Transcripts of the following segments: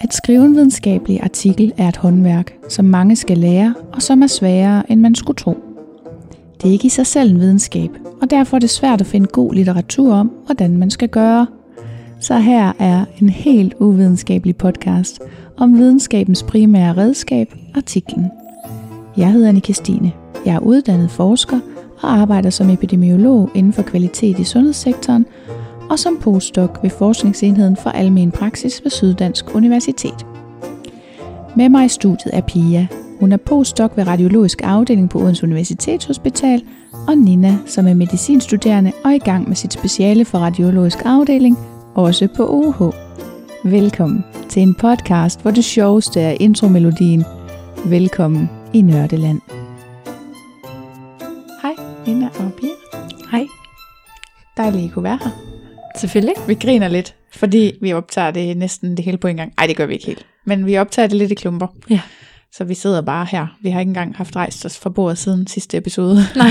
At skrive en videnskabelig artikel er et håndværk, som mange skal lære, og som er sværere, end man skulle tro. Det er ikke i sig selv en videnskab, og derfor er det svært at finde god litteratur om, hvordan man skal gøre. Så her er en helt uvidenskabelig podcast om videnskabens primære redskab, artiklen. Jeg hedder Anne Stine. Jeg er uddannet forsker og arbejder som epidemiolog inden for kvalitet i sundhedssektoren og som postdoc ved Forskningsenheden for Almen Praksis ved Syddansk Universitet. Med mig i studiet er Pia. Hun er postdoc ved Radiologisk Afdeling på Odense Universitetshospital, og Nina, som er medicinstuderende og i gang med sit speciale for Radiologisk Afdeling, også på UH. Velkommen til en podcast, hvor det sjoveste er intromelodien. Velkommen i Nørdeland. Hej, Nina og Pia. Hej. Dejligt, I kunne være her. Selvfølgelig. Vi griner lidt, fordi vi optager det næsten det hele på en gang. Nej, det gør vi ikke helt. Men vi optager det lidt i klumper. Ja. Så vi sidder bare her. Vi har ikke engang haft rejst os fra bordet siden sidste episode. Nej.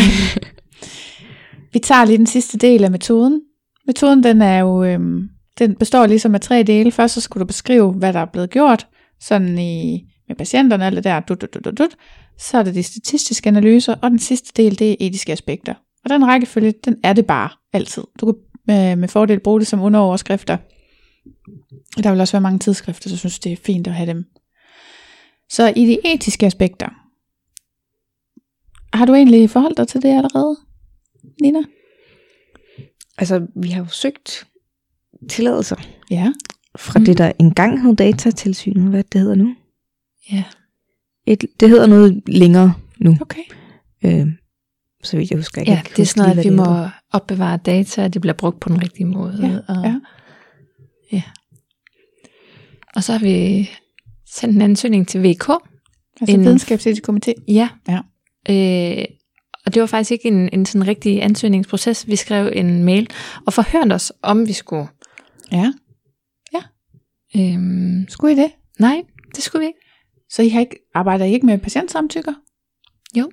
vi tager lige den sidste del af metoden. Metoden den er jo, øhm, den består ligesom af tre dele. Først så skulle du beskrive, hvad der er blevet gjort, sådan i, med patienterne og alt det der. Dut, dut, dut, dut. Så er det de statistiske analyser, og den sidste del, det er etiske aspekter. Og den rækkefølge, den er det bare altid. Du kan med, med fordel bruge det som underoverskrifter. Der vil også være mange tidsskrifter, så synes det er fint at have dem. Så i de etiske aspekter, har du egentlig forholdt dig til det allerede, Nina? Altså, vi har jo søgt tilladelser Ja. fra mm. det, der engang hed datatilsynet. Hvad det hedder nu? Ja. Et, det hedder noget længere nu, Okay. øh, så vidt jeg husker. Jeg Ja, ikke det er sådan noget, at vi må det opbevare data, og det bliver brugt på den rigtige måde. Ja, og, ja. og så har vi sendt en ansøgning til VK. Altså En- videnskabsetisk komité. Ja. Ja. Øh, og det var faktisk ikke en, en sådan rigtig ansøgningsproces. Vi skrev en mail og forhørte os, om vi skulle. Ja. Øhm, Skulle I det? nej, det skulle vi ikke. Så I har ikke, arbejder I ikke med patientsamtykker? Jo.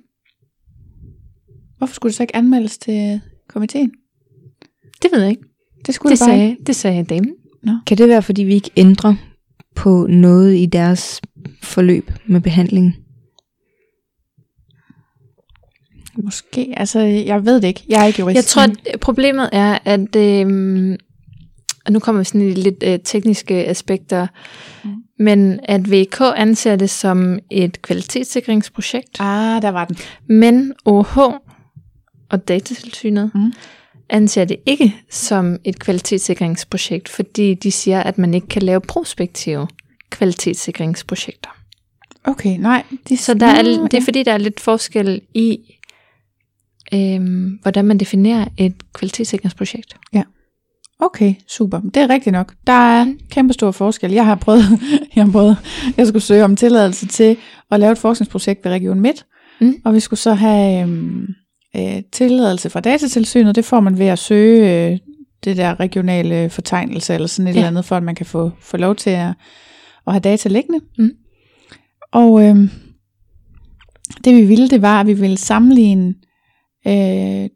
Hvorfor skulle det så ikke anmeldes til komiteen? Det ved jeg ikke. Det skulle Det det bare ikke. sagde, det sagde damen. Kan det være, fordi vi ikke ændrer på noget i deres forløb med behandling? Måske, altså jeg ved det ikke. Jeg er ikke jurist. Jeg tror, at problemet er, at øhm, og nu kommer vi sådan i lidt øh, tekniske aspekter, mm. men at VK anser det som et kvalitetssikringsprojekt, Ah, der var den. men OH og Datatilsynet Mm. anser det ikke som et kvalitetssikringsprojekt, fordi de siger, at man ikke kan lave prospektive kvalitetssikringsprojekter. Okay, nej. De, Så der er, det er fordi, der er lidt forskel i, øhm, hvordan man definerer et kvalitetssikringsprojekt. Okay, super. Det er rigtigt nok. Der er kæmpe stor forskel. Jeg har prøvet, jeg har prøvet, jeg skulle søge om tilladelse til at lave et forskningsprojekt ved Region Midt, Mm. og vi skulle så have øhm, øh, tilladelse fra datatilsynet. Det får man ved at søge øh, det der regionale fortegnelse eller sådan et Ja. eller andet, for at man kan få, få lov til at, at have data liggende. Mm. Og øhm, det vi ville, det var, at vi ville sammenligne øh,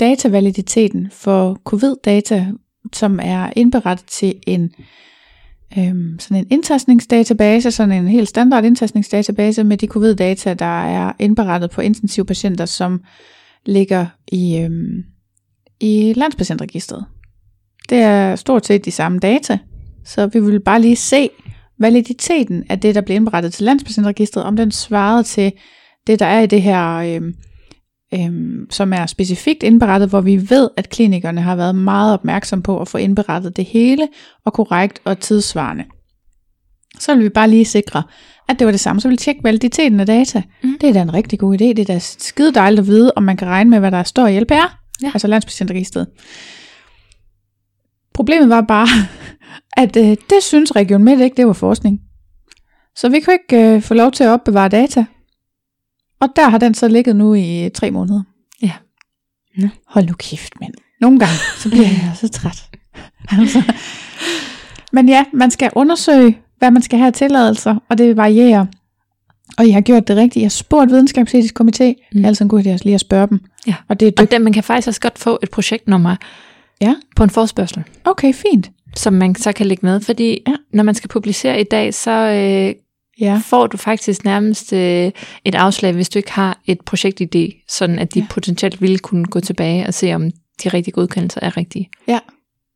datavaliditeten for covid-data, som er indberettet til en øhm, sådan en indtastningsdatabase, sådan en helt standard indtastningsdatabase med de covid-data, der er indberettet på intensivpatienter, som ligger i, øhm, i landspatientregisteret. Det er stort set de samme data, så vi vil bare lige se validiteten af det, der bliver indberettet til landspatientregisteret, om den svarede til det, der er i det her øhm, øhm, som er specifikt indberettet, hvor vi ved, at klinikerne har været meget opmærksom på at få indberettet det hele, og korrekt og tidsvarende. Så vil vi bare lige sikre, at det var det samme. Så vil vi tjekke validiteten af data. Mm. Det er da en rigtig god idé. Det er da skide dejligt at vide, om man kan regne med, hvad der står i LPR, ja. Ja. altså landspatientregistret. Problemet var bare, at øh, det synes Region Midt ikke, det var forskning. Så vi kunne ikke øh, få lov til at opbevare data. Og der har den så ligget nu i øh, tre måneder. Ja. Nå. Hold nu kæft, mand. Nogle gange, så bliver jeg så træt. altså. Men ja, man skal undersøge, hvad man skal have tilladelser, og det varierer. Og I har gjort det rigtigt. Jeg har spurgt videnskabsetisk komité. Mm. Det er altid en god idé at lige at spørge dem. Ja. Og det er Og den, man kan faktisk også godt få et projektnummer Ja. på en forspørgsel. Okay, fint. som man så kan lægge med, fordi Ja. ja. når man skal publicere i dag, så øh, Ja. får du faktisk nærmest øh, et afslag, hvis du ikke har et projektidé, sådan at de Ja. ja. potentielt ville kunne gå tilbage og se, om de rigtige godkendelser er rigtige.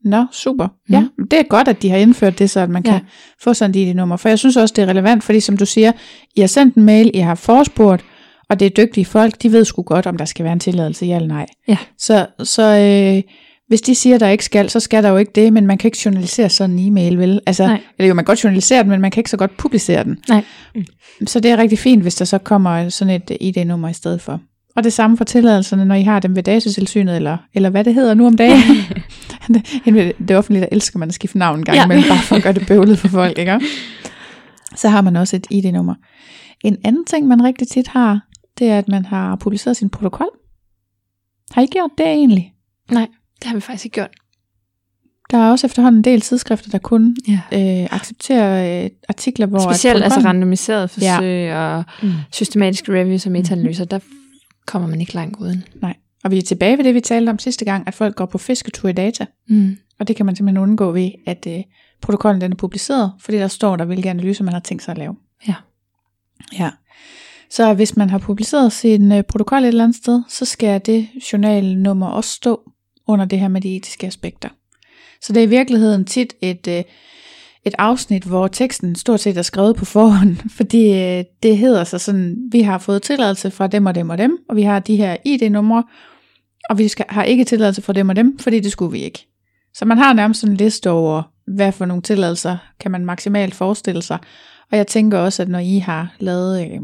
Nå, super. Mm. Ja, det er godt, at de har indført det, så at man ja. Kan få sådan et ID-nummer. For jeg synes også, det er relevant, fordi som du siger, I har sendt en mail, I har forespurgt, og det er dygtige folk, de ved sgu godt, om der skal være en tilladelse, ja eller nej. Ja. Så, så øh, hvis de siger, der ikke skal, så skal der jo ikke det, men man kan ikke journalisere sådan en e-mail, vel? Altså, Nej. eller jo, man kan godt journalisere den, men man kan ikke så godt publicere den. Nej. Så det er rigtig fint, hvis der så kommer sådan et ID-nummer i stedet for. Og det samme for tilladelserne, når I har dem ved datatilsynet, eller, eller hvad det hedder nu om dagen. Ved det offentlige, der elsker man at skifte navn en gang ja. Imellem, bare for at gøre det bøvlet for folk, ikke? Så har man også et ID-nummer. En anden ting, man rigtig tit har, det er, at man har publiceret sin protokol. Har I gjort det egentlig? Nej, det har vi faktisk ikke gjort. Der er også efterhånden en del tidsskrifter, der kun Ja. øh, accepterer øh, artikler, hvor... Specielt altså randomiseret forsøg ja. og Mm. systematiske reviews og metaanalyser, der kommer man ikke langt uden. Nej. Og vi er tilbage ved det, vi talte om sidste gang, at folk går på fisketur i data. Mm. Og det kan man simpelthen undgå ved, at øh, protokollen den er publiceret, fordi der står der, hvilke analyser man har tænkt sig at lave. Ja. Ja. Så hvis man har publiceret sin øh, protokol et eller andet sted, så skal det journalnummer også stå under det her med de etiske aspekter. Så det er i virkeligheden tit et, øh, et afsnit, hvor teksten stort set er skrevet på forhånd, fordi øh, det hedder sig sådan, vi har fået tilladelse fra dem og dem og dem, og vi har de her ID-numre, og vi skal, har ikke tilladelse fra dem og dem, fordi det skulle vi ikke. Så man har nærmest en liste over, hvad for nogle tilladelser kan man maksimalt forestille sig. Og jeg tænker også, at når I har lavet øh,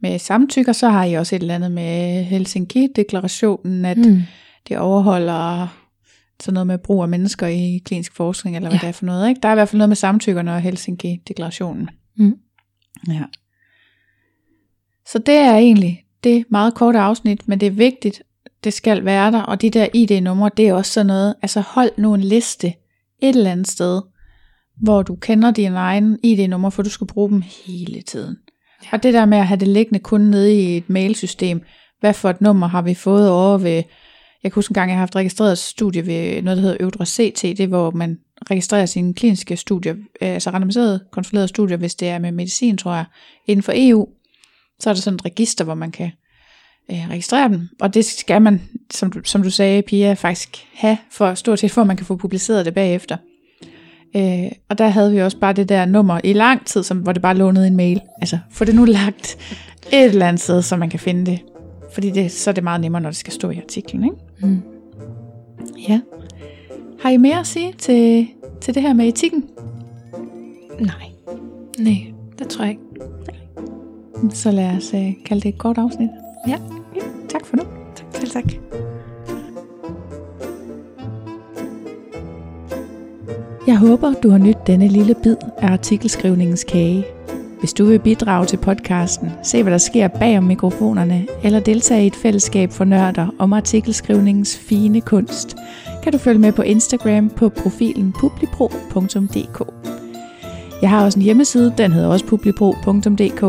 med samtykker, så har I også et eller andet med Helsinki-deklarationen, at. Mm. det overholder sådan noget med brug af mennesker i klinisk forskning, eller hvad Ja. det er for noget. Ikke? Der er i hvert fald noget med samtykkerne og Helsinki-deklarationen. Mm. Ja. Så det er egentlig det meget korte afsnit, men det er vigtigt, det skal være der, og de der ID-numre, det er også sådan noget, altså hold nu en liste et eller andet sted, hvor du kender dine egne ID-numre, for du skal bruge dem hele tiden. Ja. Og det der med at have det liggende kun nede i et mailsystem, hvad for et nummer har vi fået over ved, jeg kan huske en gang, jeg har haft registreret studie ved noget, der hedder Øvdre CT, det er hvor man registrerer sine kliniske studier, øh, altså randomiserede, kontrollerede studier, hvis det er med medicin, tror jeg, inden for EU. Så er der sådan et register, hvor man kan øh, registrere dem, og det skal man, som du, som du sagde, Pia, faktisk have for stort set, for at man kan få publiceret det bagefter. Øh, og der havde vi også bare det der nummer i lang tid, som, hvor det bare lå nede i en mail. Altså, få det nu lagt et eller andet sted, så man kan finde det. Fordi det, så er det meget nemmere, når det skal stå i artiklen, ikke? Mm. Ja. Har I mere at sige til, til det her med etikken? Nej. Nej, det tror jeg ikke. Så lad os øh, kalde det et kort afsnit. Ja. Tak for nu. Tak, selv tak. Jeg håber, du har nydt denne lille bid af artikelskrivningens kage. Hvis du vil bidrage til podcasten, se hvad der sker bag om mikrofonerne, eller deltage i et fællesskab for nørder om artikelskrivningens fine kunst, kan du følge med på Instagram på profilen publipro.dk. Jeg har også en hjemmeside, den hedder også publipro.dk,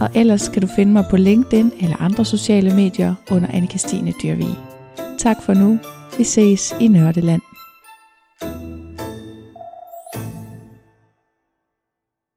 og ellers kan du finde mig på LinkedIn eller andre sociale medier under anne Christine Dyrvig. Tak for nu. Vi ses i Nørdeland.